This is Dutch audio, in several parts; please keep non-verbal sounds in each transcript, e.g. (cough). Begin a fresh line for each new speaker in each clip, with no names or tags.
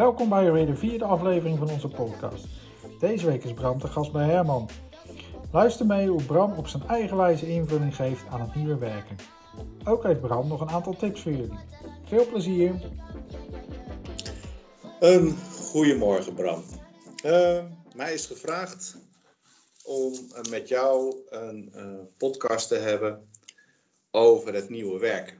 Welkom bij weer de vierde aflevering van onze podcast. Deze week is Bram te gast bij Herman. Luister mee hoe Bram op zijn eigen wijze invulling geeft aan het nieuwe werken. Ook heeft Bram nog een aantal tips voor jullie. Veel plezier!
Een goedemorgen Bram. Uh, mij is gevraagd om met jou een uh, podcast te hebben over het nieuwe werken.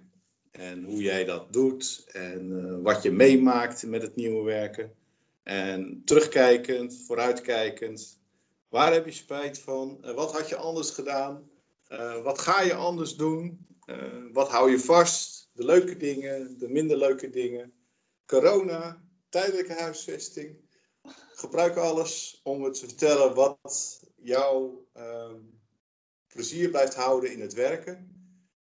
En hoe jij dat doet en uh, wat je meemaakt met het nieuwe werken. En terugkijkend, vooruitkijkend. Waar heb je spijt van? Uh, wat had je anders gedaan? Uh, wat ga je anders doen? wat hou je vast? De leuke dingen, de minder leuke dingen. Corona, tijdelijke huisvesting. Gebruik alles om het te vertellen wat jouw plezier blijft houden in het werken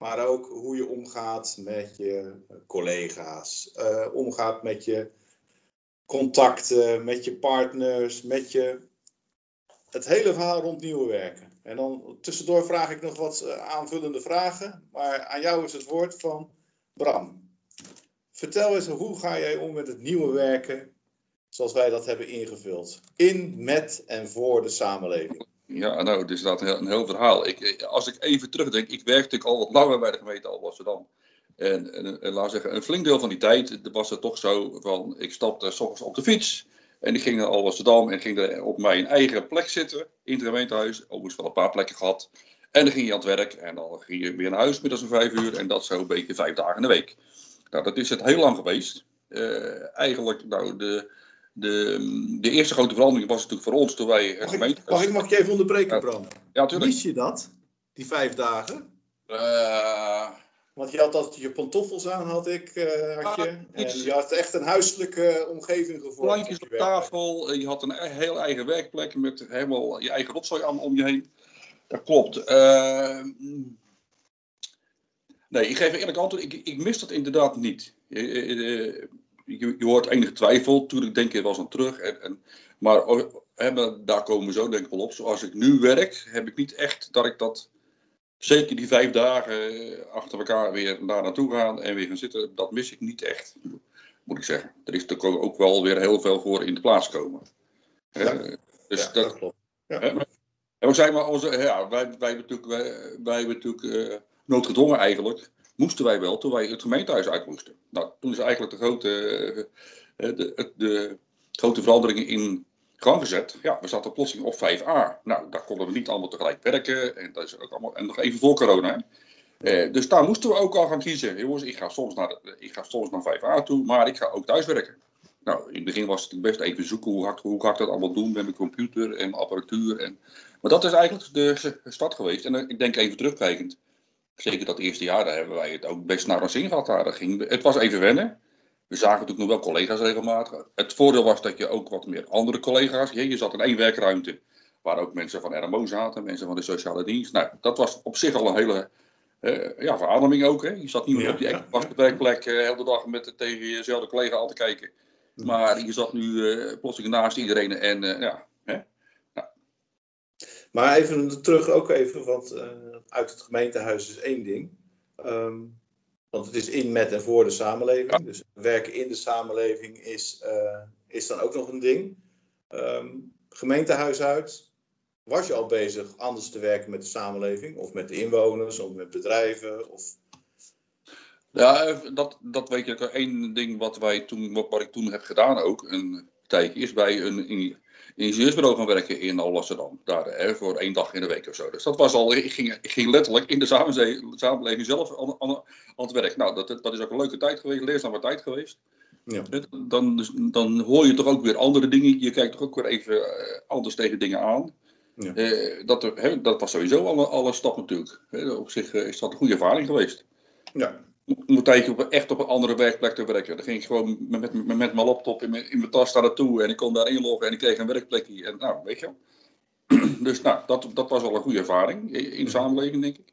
maar ook hoe je omgaat met je collega's, uh, omgaat met je contacten, met je partners, met je. Het hele verhaal rond nieuwe werken. En dan tussendoor vraag ik nog wat eh, aanvullende vragen, maar aan jou is het woord van Bram. Vertel eens, hoe ga jij om met het nieuwe werken zoals wij dat hebben ingevuld? In, met en voor de samenleving.
Ja, nou, het is inderdaad een heel, een heel verhaal. Ik, als ik even terugdenk, ik werkte natuurlijk al wat langer bij de gemeente Alblasserdam. En, en, en laat zeggen, een flink deel van die tijd was het toch zo van, ik stapte s ochtends op de fiets en ik ging naar Alblasserdam en ging er op mijn eigen plek zitten in het gemeentehuis. Overigens wel een paar plekken gehad. En dan ging je aan het werk en dan ging je weer naar huis middags om vijf uur en dat zo een beetje vijf dagen in de week. Nou, dat is het heel lang geweest. Uh, eigenlijk, nou, de, de, de eerste grote verandering was natuurlijk voor ons toen wij
mag gemeente... Ik, mag, ik, mag je even onderbreken, Bram? Ja, natuurlijk. Mis je dat, die vijf dagen? Uh... Want je had altijd je pantoffels aan, had ik. Uh, had je. En je had echt een huiselijke omgeving gevonden.
Plankjes op tafel, je had een e-, heel eigen werkplek met helemaal je eigen rotzooi aan om je heen. Dat klopt. Uh, nee, ik geef eerlijk antwoord. Ik, ik mis dat inderdaad niet je, je hoort enige twijfel. Toen ik denk je wel eens aan terug. En, en, maar he, daar komen we zo denk ik wel op. Zoals ik nu werk, heb ik niet echt dat ik dat. Zeker die vijf dagen achter elkaar weer daar naartoe gaan en weer gaan zitten. Dat mis ik niet echt, moet ik zeggen. Er is natuurlijk ook wel weer heel veel voor in de plaats komen. Ja, uh, dus ja, dat, dat, klopt. Ja. en we zijn maar onze, ja, wij, wij hebben natuurlijk, wij, wij hebben natuurlijk uh, noodgedwongen eigenlijk moesten wij wel toen wij het gemeentehuis uit moesten. Nou, toen is eigenlijk de grote, eh, eh, de, de, grote veranderingen in gang gezet. Ja, we zaten plotseling op 5a. Nou, daar konden we niet allemaal tegelijk werken. En, dat is ook allemaal, en nog even voor corona. Eh, dus daar moesten we ook al gaan kiezen. Jongens, ik ga soms naar, ik ga soms naar 5a toe, maar ik ga ook thuiswerken. Nou, in het begin was het best even zoeken hoe ga, hoe ik dat allemaal doen met mijn computer en mijn apparatuur. En, maar dat is eigenlijk de start geweest. En ik denk even terugkijkend zeker dat eerste jaar, daar hebben wij het ook best naar ons zin gehad. Daar ging, het was even wennen. We zagen natuurlijk nog wel collega's regelmatig. Het voordeel was dat je ook wat meer andere collega's. Je, je zat in één werkruimte waar ook mensen van RMO zaten, mensen van de sociale dienst. Nou, dat was op zich al een hele uh, ja, verademing ook. Hè. Je zat niet meer op die ja, werkplek uh, de dag met, tegen jezelfde collega al te kijken. Maar je zat nu uh, plotseling naast iedereen en ja,
maar even terug ook even, want uh, uit het gemeentehuis is één ding. Um, want het is in, met en voor de samenleving. Dus werken in de samenleving is, uh, is dan ook nog een ding. Um, gemeentehuis uit. Was je al bezig anders te werken met de samenleving? Of met de inwoners, of met bedrijven? Of...
Ja, dat, dat weet je. Eén ding wat, wij toen, wat ik toen heb gedaan ook, een tijdje, is bij een ingenieursbureau gaan werken in Alblasserdam. Daar hè, voor één dag in de week of zo. Dus dat was al, ik ging, ik ging letterlijk in de samenleving zelf aan, aan, aan het werk. Nou, dat, dat is ook een leuke tijd geweest, leerzame tijd geweest. Ja. Dan, dus, dan hoor je toch ook weer andere dingen. Je kijkt toch ook weer even eh, anders tegen dingen aan. Ja. Eh, dat, hè, dat was sowieso al, al een stap natuurlijk. op zich eh, is dat een goede ervaring geweest. Ja tijdje op, echt op een andere werkplek te werken. Dan ging ik gewoon met, met, met, mijn laptop in mijn, in mijn tas daar naartoe en ik kon daar inloggen en ik kreeg een werkplekje. En nou, weet je wel. (clears throat) dus nou, dat, dat was al een goede ervaring in de samenleving, denk ik.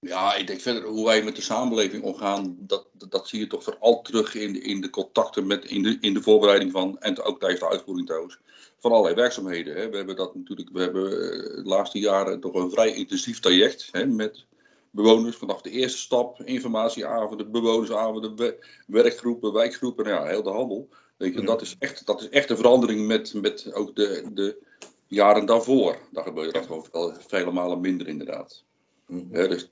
Ja, ik denk verder hoe wij met de samenleving omgaan, dat, dat, zie je toch vooral terug in de, in de contacten met, in de, in de voorbereiding van, en ook tijdens de uitvoering trouwens, van allerlei werkzaamheden. Hè. We hebben dat natuurlijk, we hebben eh, de laatste jaren toch een vrij intensief traject hè, met bewoners vanaf de eerste stap, informatieavonden, bewonersavonden, werkgroepen, wijkgroepen, nou ja, heel de handel. Weet je,
Ja.
dat, is echt, dat is echt een verandering met, met ook de, de jaren daarvoor. Daar gebeurt dat gewoon wel vele malen minder inderdaad. Hè, dus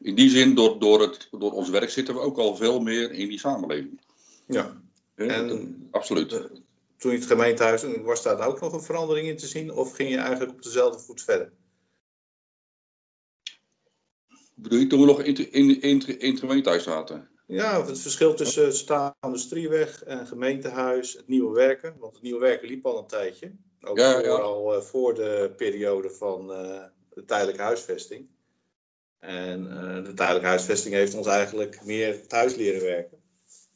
in die zin, door, door, het, door ons werk zitten we ook al veel meer in die samenleving.
Ja. En-
dat- absoluut.
Toen je het gemeentehuis, was daar ook nog een verandering in te zien? Of ging je eigenlijk op dezelfde voet verder?
Bedoel je toen we nog in, in, in, in het gemeentehuis zaten?
Ja, het verschil tussen het staande Strieweg en gemeentehuis, het nieuwe werken. Want het nieuwe werken liep al een tijdje. Ook
Ja,
voor,
ja.
al eh, voor de periode van eh, de tijdelijke huisvesting. En eh, de tijdelijke huisvesting heeft ons eigenlijk meer thuis leren werken.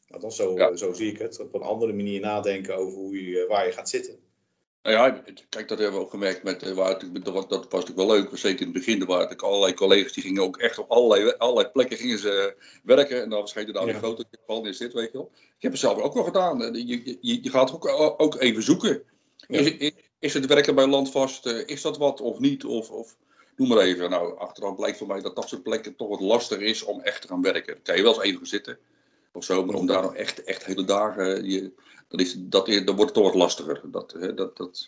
Althans, zo,
Ja.
zo zie ik het. Op een andere manier nadenken over hoe je, waar je gaat zitten.
Nou ja, kijk, dat hebben we ook gemerkt. Met, eh, waar dat, was- dat was natuurlijk wel leuk. Zeker in het begin er waren allerlei collega's die gingen ook echt op allerlei, allerlei plekken gingen ze werken. En dan verscheen daar
Ja.
een foto van is dit, weet je wel. Ik heb het zelf ook wel gedaan. Eh, Je, je, je gaat ook, ook even zoeken.
Ja.
Is, is, is het werken bij Landvast, eh, is dat wat of niet? Of, of noem maar even. Nou, achteraf blijkt voor mij dat dat soort plekken toch wat lastig is om echt te gaan werken. Dan kan je wel eens even gaan zitten. Of zo, maar om daar nog echt, echt hele dagen. Je, dat is, dat, dan wordt het toch wat lastiger. Dat, hè, dat, dat,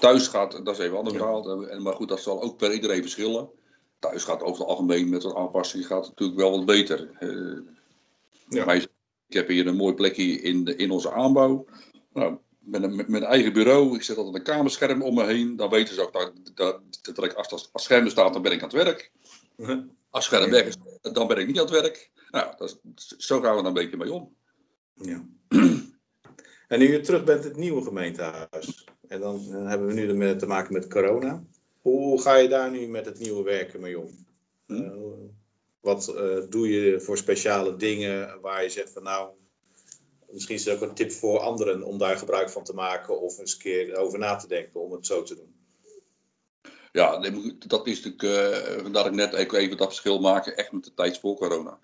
thuis gaat, dat is even een ander
Ja.
verhaal. En, maar goed, dat zal ook per iedereen verschillen. Thuis gaat over het algemeen met een aanpassing gaat het natuurlijk wel wat beter. Eh,
Ja.
maar ik heb hier een mooi plekje in, de, in onze aanbouw. Nou, met, een, met mijn eigen bureau. Ik zet altijd een kamerscherm om me heen. Dan weten ze ook dat, dat, dat ik als, als, scherm er staat, dan ben ik aan het werk. Als scherm weg is, dan ben ik niet aan het werk. Nou, dat is- zo gaan we er een beetje mee om.
Ja. (clears throat) En nu je terug bent in het nieuwe gemeentehuis. En dan hebben we nu te maken met corona. Hoe ga je daar nu met het nieuwe werken mee om?
Hm.
Eh, wat eh, doe je voor speciale dingen waar je zegt van nou, misschien is er ook een tip voor anderen om daar gebruik van te maken of eens een keer over na te denken om het zo te doen.
Ja, dat is natuurlijk, eh vandaar dat ik net even dat verschil maken, echt met de tijd voor corona.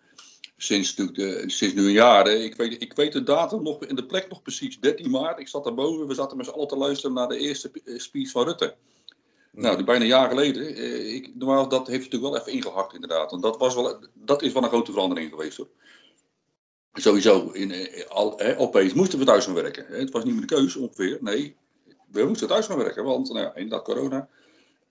Sinds, natuurlijk de, sinds nu een jaar, ik, weet, ik weet de datum nog, in de plek nog precies, 13 maart. Ik zat daarboven, we zaten met z'n allen te luisteren naar de eerste eh, speech van Rutte. Nou, die bijna een jaar geleden. eh, Ik, normaal, dat heeft natuurlijk wel even ingehakt inderdaad. Want dat, was wel, dat is wel een grote verandering geweest hoor. Sowieso, in, eh, al, hè, opeens moesten we thuis gaan werken. hè. Het was niet meer de keuze ongeveer. Nee, we moesten thuis gaan werken. Want nou ja, inderdaad corona.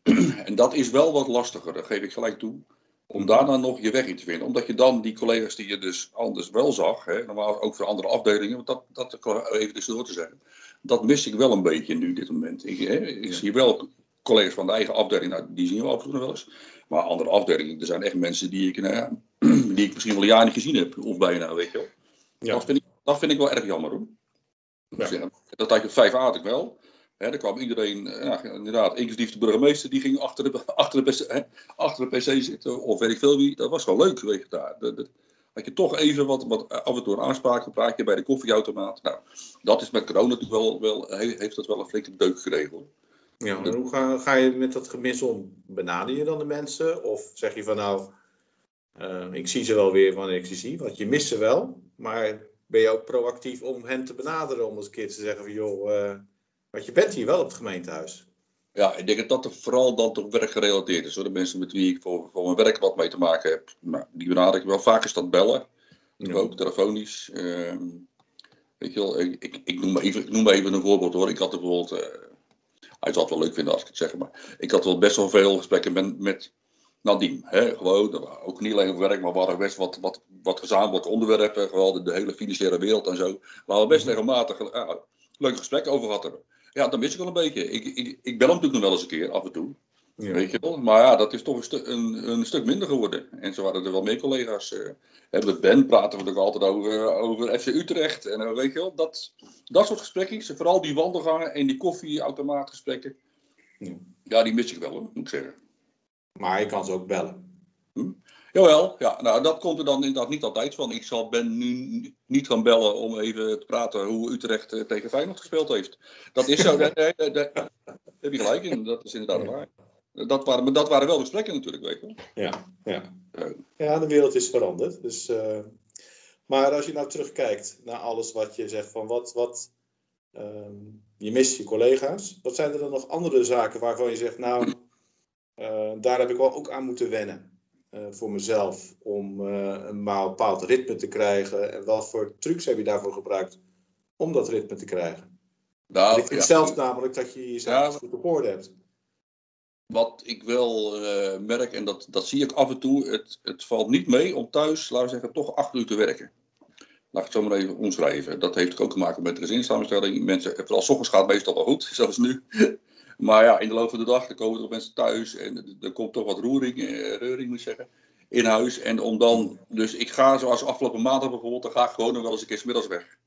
(clears throat) en dat is wel wat lastiger, dat geef ik gelijk toe. Om daar dan nog je weg in te vinden. Omdat je dan die collega's die je dus anders wel zag. Hè, normaal ook voor andere afdelingen. Want dat, dat even tussendoor te zeggen. Dat mis ik wel een beetje nu dit moment. Ik, hè, ik
Ja.
zie wel collega's van de eigen afdeling. Nou, die zien we af en toe nog wel eens. Maar andere afdelingen, er zijn echt mensen die ik, nou ja, (clears throat) die ik misschien wel een jaar niet gezien heb. Of bijna, weet je wel.
Ja.
Dat, vind ik, dat vind ik wel erg jammer hoor.
Ja.
Dus dat had je op vijf aardig wel. Hè, daar kwam iedereen, eh, ja, inderdaad, inclusief de burgemeester, die ging achter de, (laughs) achter, de, PC hè, achter de pc zitten. Of weet ik veel wie. Dat was gewoon leuk, weet je daar. Dat, dat- had je toch even wat, wat af en toe een aanspraak, een praatje bij de koffieautomaat. Nou, dat is met corona natuurlijk wel, wel he- heeft dat wel een flinke deuk gekregen hoor.
Ja, en hoe ga, ga je met dat gemis om? Benader je dan de mensen? Of zeg je van nou, eh, ik zie ze wel weer wanneer ik ze zie, want je mist ze wel. Maar ben je ook proactief om hen te benaderen om eens een keer te zeggen van joh, eh, want je bent hier wel op het gemeentehuis.
Ja, ik denk dat dat er vooral dan toch werkgerelateerd is. Hoor. De mensen met wie ik voor, voor mijn werk wat mee te maken heb, nou, die benader ik wel. Vaak is dat bellen.
Ja.
Ook telefonisch. Ehm, weet je wel, ik, ik, ik, noem maar even, ik noem maar even een voorbeeld hoor. Ik had bijvoorbeeld, eh, hij zal het wel leuk vinden als ik het zeg, maar ik had wel best wel veel gesprekken met, met Nadim. Hè? Gewoon, ook niet alleen over werk, maar we hadden best wat, wat, wat gezamenlijke onderwerpen. Gewoon de, de hele financiële wereld en zo. Waar we best regelmatig uh, leuke gesprekken over hadden. Ja, dat mis ik wel een beetje. Ik, ik, ik bel hem natuurlijk nog wel eens een keer, af en toe.
Ja.
Weet je wel? Maar ja, dat is toch een, stu een, een stuk minder geworden. En zo waren er wel meer collega's. eh hè, met Ben praten we natuurlijk altijd over, over FC Utrecht. En eh, weet je wel, dat, dat soort gesprekjes. Vooral die wandelgangen en die koffieautomaatgesprekken.
Ja.
Ja, die mis ik wel, hoor, moet ik zeggen.
Maar je kan ze ook bellen.
Jawel, ja, nou, dat komt er dan inderdaad niet altijd van. Ik zal Ben nu niet gaan bellen om even te praten hoe Utrecht eh, tegen Feyenoord gespeeld heeft. Dat is zo, nee, nee, nee, nee. daar heb je gelijk in. Dat is inderdaad waar. Dat waren, maar dat waren wel gesprekken natuurlijk, weet je wel.
Ja, ja.
Ja.
ja, de wereld is veranderd. Dus, eh, maar als je nou terugkijkt naar alles wat je zegt van wat, wat ehm, je mist je collega's. Wat zijn er dan nog andere zaken waarvan je zegt, nou, eh, daar heb ik wel ook aan moeten wennen. Eh, voor mezelf, om eh, een bepaald ritme te krijgen. En wat voor trucs heb je daarvoor gebruikt om dat ritme te krijgen.
Nou,
ik vind
ja,
zelf namelijk dat je jezelf
Ja.
goed op orde hebt.
Wat ik wel eh, merk, en dat, dat zie ik af en toe, het, het valt niet mee om thuis, laten we zeggen, toch acht uur te werken. Laat ik het zo maar even omschrijven. Dat heeft ook te maken met de gezinssamenstelling. Mensen, vooral 's ochtends gaat het meestal wel goed, (laughs) zoals nu. Maar ja, in de loop van de dag dan komen er mensen thuis en er- komt toch wat roering, eh, reuring moet ik zeggen, in huis. En om dan, dus ik ga zoals afgelopen maandag bijvoorbeeld, dan ga ik gewoon nog wel eens een keer middags weg.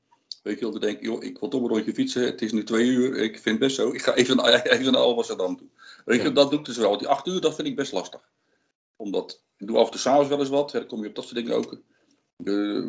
Weet je wel, dan denk ik, joh, ik wil toch een rondje fietsen, het is nu twee uur, ik vind het best zo, ik ga even, naar- (laughs) even naar Alblasserdam toe. Weet je, dat doe ik dus wel. Want die acht uur, dat vind ik best lastig. Omdat, ik doe af en toe s'avonds wel eens wat, dan kom je op dat soort dingen ook. Eh,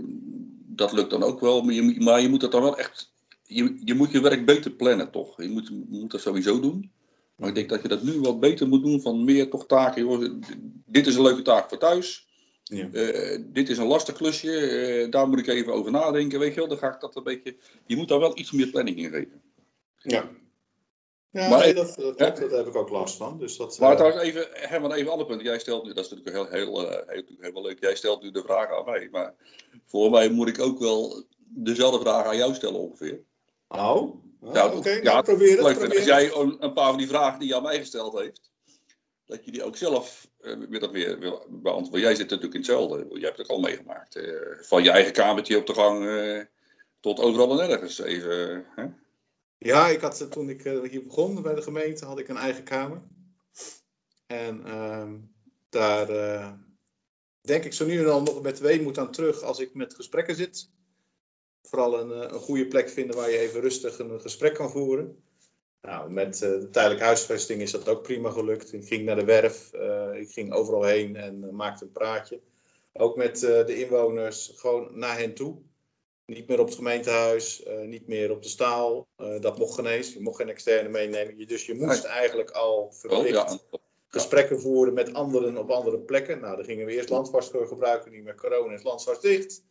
dat lukt dan ook wel, maar je, maar je moet dat dan wel echt, je, je moet je werk beter plannen toch. Je moet, je moet dat sowieso doen. Maar ik denk dat je dat nu wat beter moet doen van meer toch taken. Joh. Dit is een leuke taak voor thuis.
Ja.
Eh, dit is een lastig klusje. eh, daar moet ik even over nadenken. Weet je wel, dan ga ik dat een beetje. Je moet daar wel iets meer planning in geven.
Ja. Ja,
Maar-
nee, dat, dat, heb ik ook last van. Dus dat,
Maar
eh,
trouwens, even, Herman, even een ander punt. Jij stelt nu, dat is natuurlijk heel, heel, eh, heel, heel, leuk. Jij stelt nu de vraag aan mij. Maar voor mij moet ik ook wel dezelfde vraag aan jou stellen ongeveer.
Oh, Ah,
Ja,
oké.
ja,
nou, probeer het. Probeer
Als jij een, paar van die vragen die je aan mij gesteld heeft, dat je die ook zelf eh, weer dat weer wil beantwoorden. Jij zit natuurlijk in hetzelfde. Jij hebt het ook al meegemaakt. eh, van je eigen kamertje op de gang eh, tot overal en nergens. Even, hè?
Ja, ik had, toen ik hier begon bij de gemeente, had ik een eigen kamer. En ehm, daar denk ik zo nu en dan nog met weemoed aan terug als ik met gesprekken zit. Vooral een, eh, een goede plek vinden waar je even rustig een gesprek kan voeren. Nou, met eh, de tijdelijke huisvesting is dat ook prima gelukt. Ik ging naar de werf, eh, ik ging overal heen en maakte een praatje. Ook met eh, de inwoners, gewoon naar hen toe. Niet meer op het gemeentehuis, eh, niet meer op de staal. Eh, dat mocht geen eens. Je mocht geen externe meenemen. Je, dus je moest eigenlijk al
Wel,
verplicht
ja,
gesprekken voeren met anderen op andere plekken. Nou, daar gingen we eerst landvast voor gebruiken. Nu met corona is landvast dicht.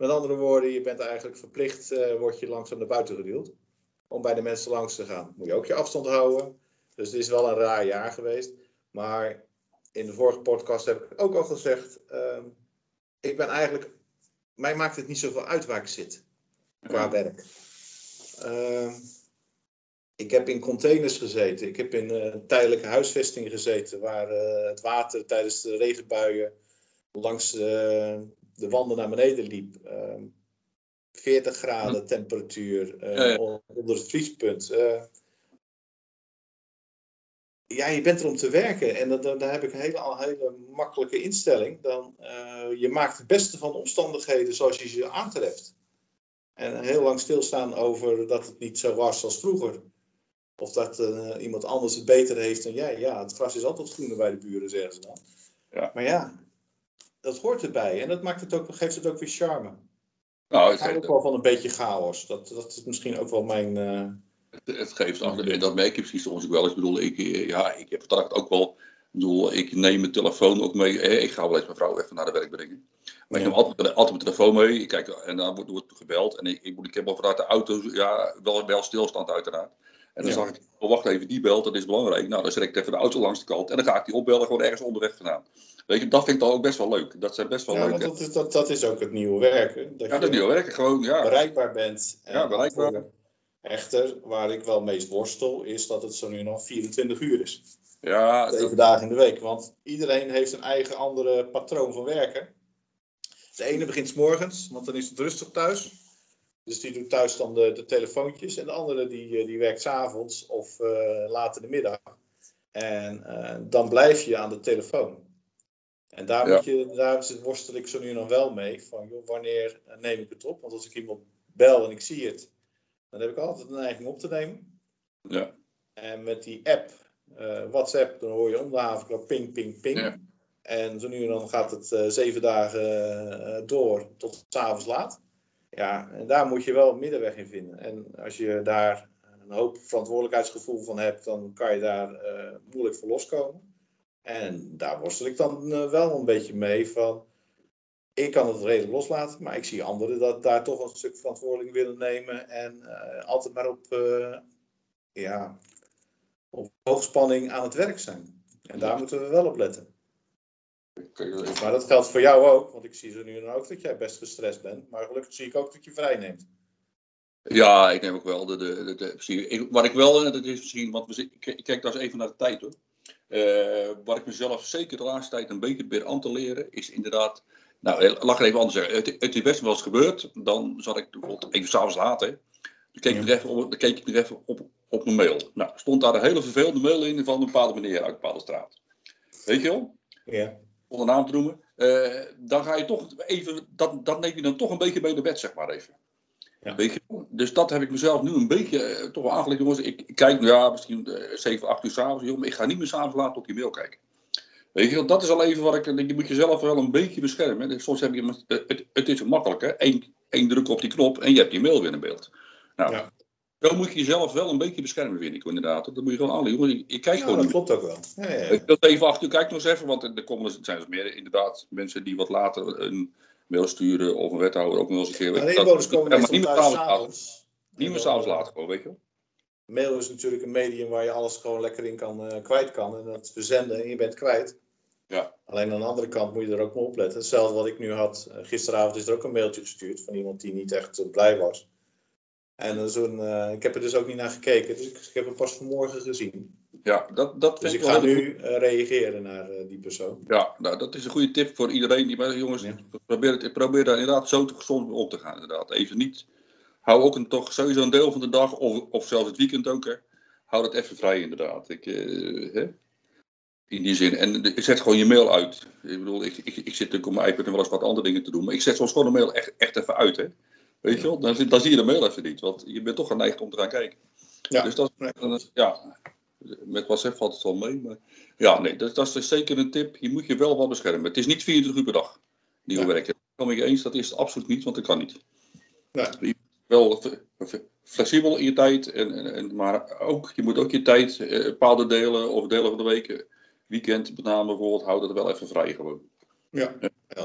Met andere woorden, je bent eigenlijk verplicht, eh word je langzaam naar buiten geduwd. Om bij de mensen langs te gaan. Moet je ook je afstand houden. Dus het is wel een raar jaar geweest. Maar in de vorige podcast heb ik ook al gezegd. ehm, ik ben eigenlijk. Mij maakt het niet zoveel uit waar ik zit. Qua werk. Ehm, ik heb in containers gezeten. Ik heb in eh, tijdelijke huisvesting gezeten. Waar eh, het water tijdens de regenbuien langs de wanden naar beneden liep. Ehm 40 graden temperatuur eh,
Ja, ja.
onder het vriespunt. Eh, ja, je bent er om te werken. En dat, daar heb ik een hele, al hele makkelijke instelling. Dan, eh, je maakt het beste van omstandigheden zoals je ze aantreft. En heel lang stilstaan over dat het niet zo was als vroeger. Of dat eh, iemand anders het beter heeft dan jij. Ja, het gras is altijd groener bij de buren, zeggen ze dan.
Ja.
Maar ja, dat hoort erbij. En dat maakt het ook, geeft het ook weer charme.
Nou,
Ik hou ook wel van een beetje chaos. Dat, dat is misschien ook wel mijn... eh,
het geeft af. En dat merk je precies soms ook wel. Ik bedoel, ik, eh, ja, ik heb het ook wel. Ik bedoel, ik neem mijn telefoon ook mee. Ik ga wel eens mijn vrouw even naar de werk brengen. Maar ik neem altijd, altijd mijn telefoon mee. Ik kijk, en dan wordt, wordt gebeld. En ik, ik, ik heb wel vanuit de auto, ja, wel, wel stilstand uiteraard. En dan
Ja.
zag ik, oh, wacht even, die belt, dat is belangrijk. Nou, dan zet ik even de auto langs de kant. En dan ga ik die opbellen gewoon ergens onderweg vandaan. Weet je, dat vind ik dan ook best wel leuk. Dat zijn best wel
ja,
leuk.
want dat, is, dat, dat is ook het nieuwe werken. Dat
ja,
je
dat niet werken. Gewoon, ja.
bereikbaar bent. En
Ja, bereikbaar.
eh, Echter, waar ik wel meest worstel, is dat het zo nu nog 24 uur is.
Ja,
Zeven dagen in de week. Want iedereen heeft een eigen andere patroon van werken. De ene begint 's morgens, want dan is het rustig thuis. Dus die doet thuis dan de, de telefoontjes. En de andere die, eh, die werkt 's avonds of eh, laat in de middag. En eh, dan blijf je aan de telefoon. En daar,
Ja.
moet je, daar worstel ik zo nu nog wel mee. Van joh, wanneer neem ik het op? Want als ik iemand bel en ik zie het, dan heb ik altijd een neiging op te nemen.
ja.
En met die app, WhatsApp, dan hoor je om de havenklap ping, ping, ping.
Ja.
En zo nu en dan gaat het zeven dagen door tot s'avonds laat. Ja, en daar moet je wel een middenweg in vinden. En als je daar een hoop verantwoordelijkheidsgevoel van hebt, dan kan je daar eh, moeilijk voor loskomen. En daar worstel ik dan eh, wel een beetje mee van... Ik kan het redelijk loslaten, maar ik zie anderen dat daar toch een stuk verantwoording willen nemen. En eh, altijd maar op, ja, op hoogspanning aan het werk zijn. En daar moeten we wel op letten. Maar dat geldt voor jou ook, want ik zie zo nu en dan ook dat jij best gestrest bent. Maar gelukkig zie ik ook dat je vrij neemt.
Ja, ik neem ook wel de, de, de, de precies. Ik- Wat ik wel, en dat is misschien, want we ik, ik kijk daar eens even naar de tijd hoor. Eh, wat ik mezelf zeker de laatste tijd een beetje probeer aan te leren, is inderdaad. Nou, eh, laat ik het even anders zeggen. Het, het is best wel eens gebeurd. Dan zat ik bijvoorbeeld even s'avonds laat, hè. Dan keek, ik nog even op, dan keek ik even op, op mijn mail. Nou, stond daar een hele vervelende mail in van een bepaalde meneer uit een bepaalde straat. Weet je wel?
Ja.
Zonder naam te noemen. Eh, dan ga je toch even, dat, dat neem je dan toch een beetje mee naar bed, zeg maar even.
Ja.
Weet je? wel? Dus dat heb ik mezelf nu een beetje eh, toch wel aangelegd. Jongens, ik, ik kijk nu ja, misschien eh, 7, 8 uur s'avonds. joh, Maar ik ga niet meer s'avonds laat op die mail kijken. Weet je, dat is al even wat ik. Je moet jezelf wel een beetje beschermen. Dus Soms heb je. Het, het, is makkelijk, hè? Eén, één druk op die knop en je hebt die mail weer in beeld. Nou,
Ja.
Zo moet je jezelf wel een beetje beschermen, vind ik inderdaad. Dat moet je gewoon aan. Jongens, ik, ik kijk
Ja,
gewoon
dat
niet
klopt ook wel. Ja, ja,
je, Dat even achter, kijk nog eens even, want er komen, er zijn dus meer inderdaad mensen die wat later een mail sturen of een wethouder ook nog eens een keer.
Maar inwoners komen
maar niet meer s'avonds. Niet meer s'avonds laat gewoon, weet je wel.
Mail is natuurlijk een medium waar je alles gewoon lekker in kan, eh, kwijt kan. En dat verzenden en je bent kwijt.
Ja.
Alleen aan de andere kant moet je er ook maar op letten. Hetzelfde wat ik nu had. eh, gisteravond is er ook een mailtje gestuurd van iemand die niet echt eh, blij was. En zo'n, eh, ik heb er dus ook niet naar gekeken. Dus ik, ik heb hem pas vanmorgen gezien.
Ja, dat, dat
Dus
vind
ik
ik
ga nu eh, reageren naar eh, die persoon.
Ja, nou, dat is een goede tip voor iedereen. Die, maar jongens,
Ja.
probeer, het, probeer daar inderdaad zo te gezond mee om te gaan. Inderdaad. Even niet. Hou ook een, toch sowieso een deel van de dag, of, of zelfs het weekend ook. Hè. Hou dat even vrij, inderdaad. Ik, hè? In die zin. En de- zet gewoon je mail uit. Ik bedoel, ik, ik, ik zit natuurlijk op mijn iPad en wel eens wat andere dingen te doen. Maar ik zet soms gewoon een mail echt, echt even uit. Hè. Weet je wel? Dan, zie- dan zie je de mail even niet. Want je bent toch geneigd om te gaan kijken.
Ja.
Dus dat, dan, ja, met WhatsApp valt het wel mee. Maar ja, nee, dat, dat is dus zeker een tip. Je moet je wel wel beschermen. Het is niet 24 uur per dag die we
Nee.
werken. Dat kom ik eens, dat is het absoluut niet, want dat kan niet.
Nee.
Je Wel flexibel in je tijd, en, en, en, maar ook, je moet ook je tijd, eh, bepaalde delen of delen van de week, eh, weekend met name bijvoorbeeld, hou dat wel even vrij gewoon.
Ja.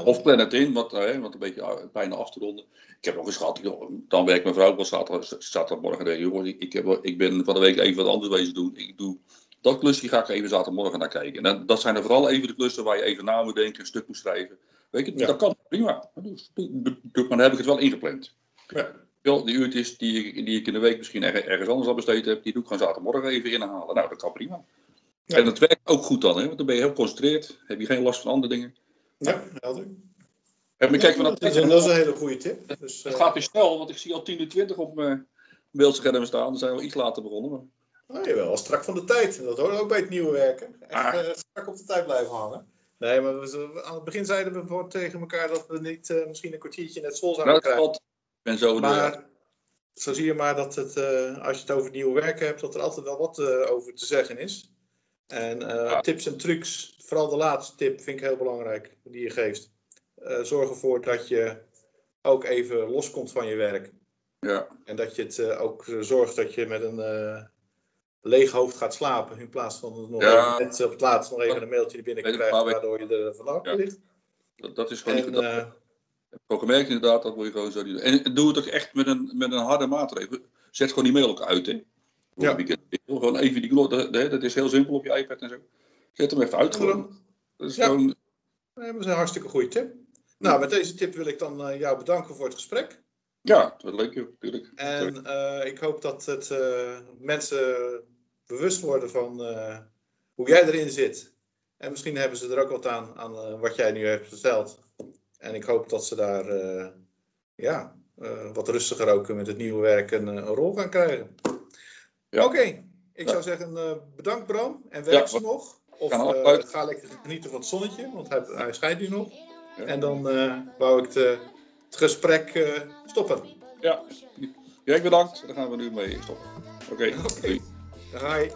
Of plan het in, wat, eh, wat een beetje eh, bijna af te ronden. Ik heb nog eens gehad, joh, dan werkt mijn vrouw wel zaterdag, zaterdagmorgen. ik, joh, ik, ik, heb, ik ben van de week even wat anders bezig doen. Ik doe dat klusje, ga ik even zaterdagmorgen naar kijken. En dat, zijn er vooral even de klussen waar je even na moet denken, een stuk moet schrijven. Weet je,
Ja.
dat kan prima. Dus, maar dan heb ik het wel ingepland.
Ja.
Wel, die uurtjes die, ik- die ik in de week misschien erg- ergens anders al besteed heb, die doe ik gewoon zaterdagmorgen even inhalen. Nou, dat kan prima.
Ja.
En dat werkt ook goed dan, hè? want dan ben je heel geconcentreerd, heb je geen last van andere dingen.
Ja, helder.
En van
dat, is een, dat is een hele goede tip. Dus,
het
eh,
gaat weer snel, want ik zie al 10 uur 20 op mijn beeldscherm staan. Dan zijn we iets later begonnen. Maar...
Oh, jawel, strak van de tijd. Dat hoort ook bij het nieuwe werken. Echt
Ah.
eh, strak op de tijd blijven hangen. Nee, maar we, aan het begin zeiden we voor, tegen elkaar dat we niet eh, misschien een kwartiertje net vol zouden
Nou, dat
krijgen.
valt. Ik ben zo.
Maar zo zie je maar dat het, als je het over het nieuwe werken hebt, dat er altijd wel wat over te zeggen is. En eh,
Ja.
tips en trucs, vooral de laatste tip vind ik heel belangrijk, die je geeft. Eh, zorg ervoor dat je ook even loskomt van je werk.
Ja,
En dat je het eh, ook zorgt dat je met een leeg hoofd gaat slapen. In plaats van nog
Ja.
net op het laatst nog even een mailtje binnen
Weet ik,
krijgt,
maar weet-
waardoor je er vanaf
Ja.
ligt.
dat, dat is gewoon niet
En, eh,
heb ik ook gemerkt inderdaad, dat moet je gewoon zo niet doen. En doe het ook echt met een, met een harde maatregel. Zet gewoon die mail ook uit, hè.
Ja.
het weekend. Gewoon even die knop, dat, dat is heel simpel op je iPad en zo. Zet hem even uit gewoon. Dat is
Ja.
gewoon,
nee, dat is een hartstikke goede tip. Nou, met deze tip wil ik dan eh, jou bedanken voor het gesprek.
ja, dat leuk joh, natuurlijk.
En eh, ik hoop dat het eh, mensen bewust worden van hoe jij erin zit. En misschien hebben ze er ook wat aan, aan wat jij nu hebt verteld. En ik hoop dat ze daar ja, wat rustiger ook met het nieuwe werk een, een rol gaan krijgen.
Ja.
Oké, ik
Ja.
zou zeggen eh, bedankt Bram. En werk ze nog. Of
gaan
eh, ga lekker genieten van het zonnetje, want hij, hij schijnt nu nog. En dan eh, wou ik de- het gesprek stoppen.
Ja, jij bedankt. Daar gaan we nu mee stoppen.
Oké,
doei.
Ga je.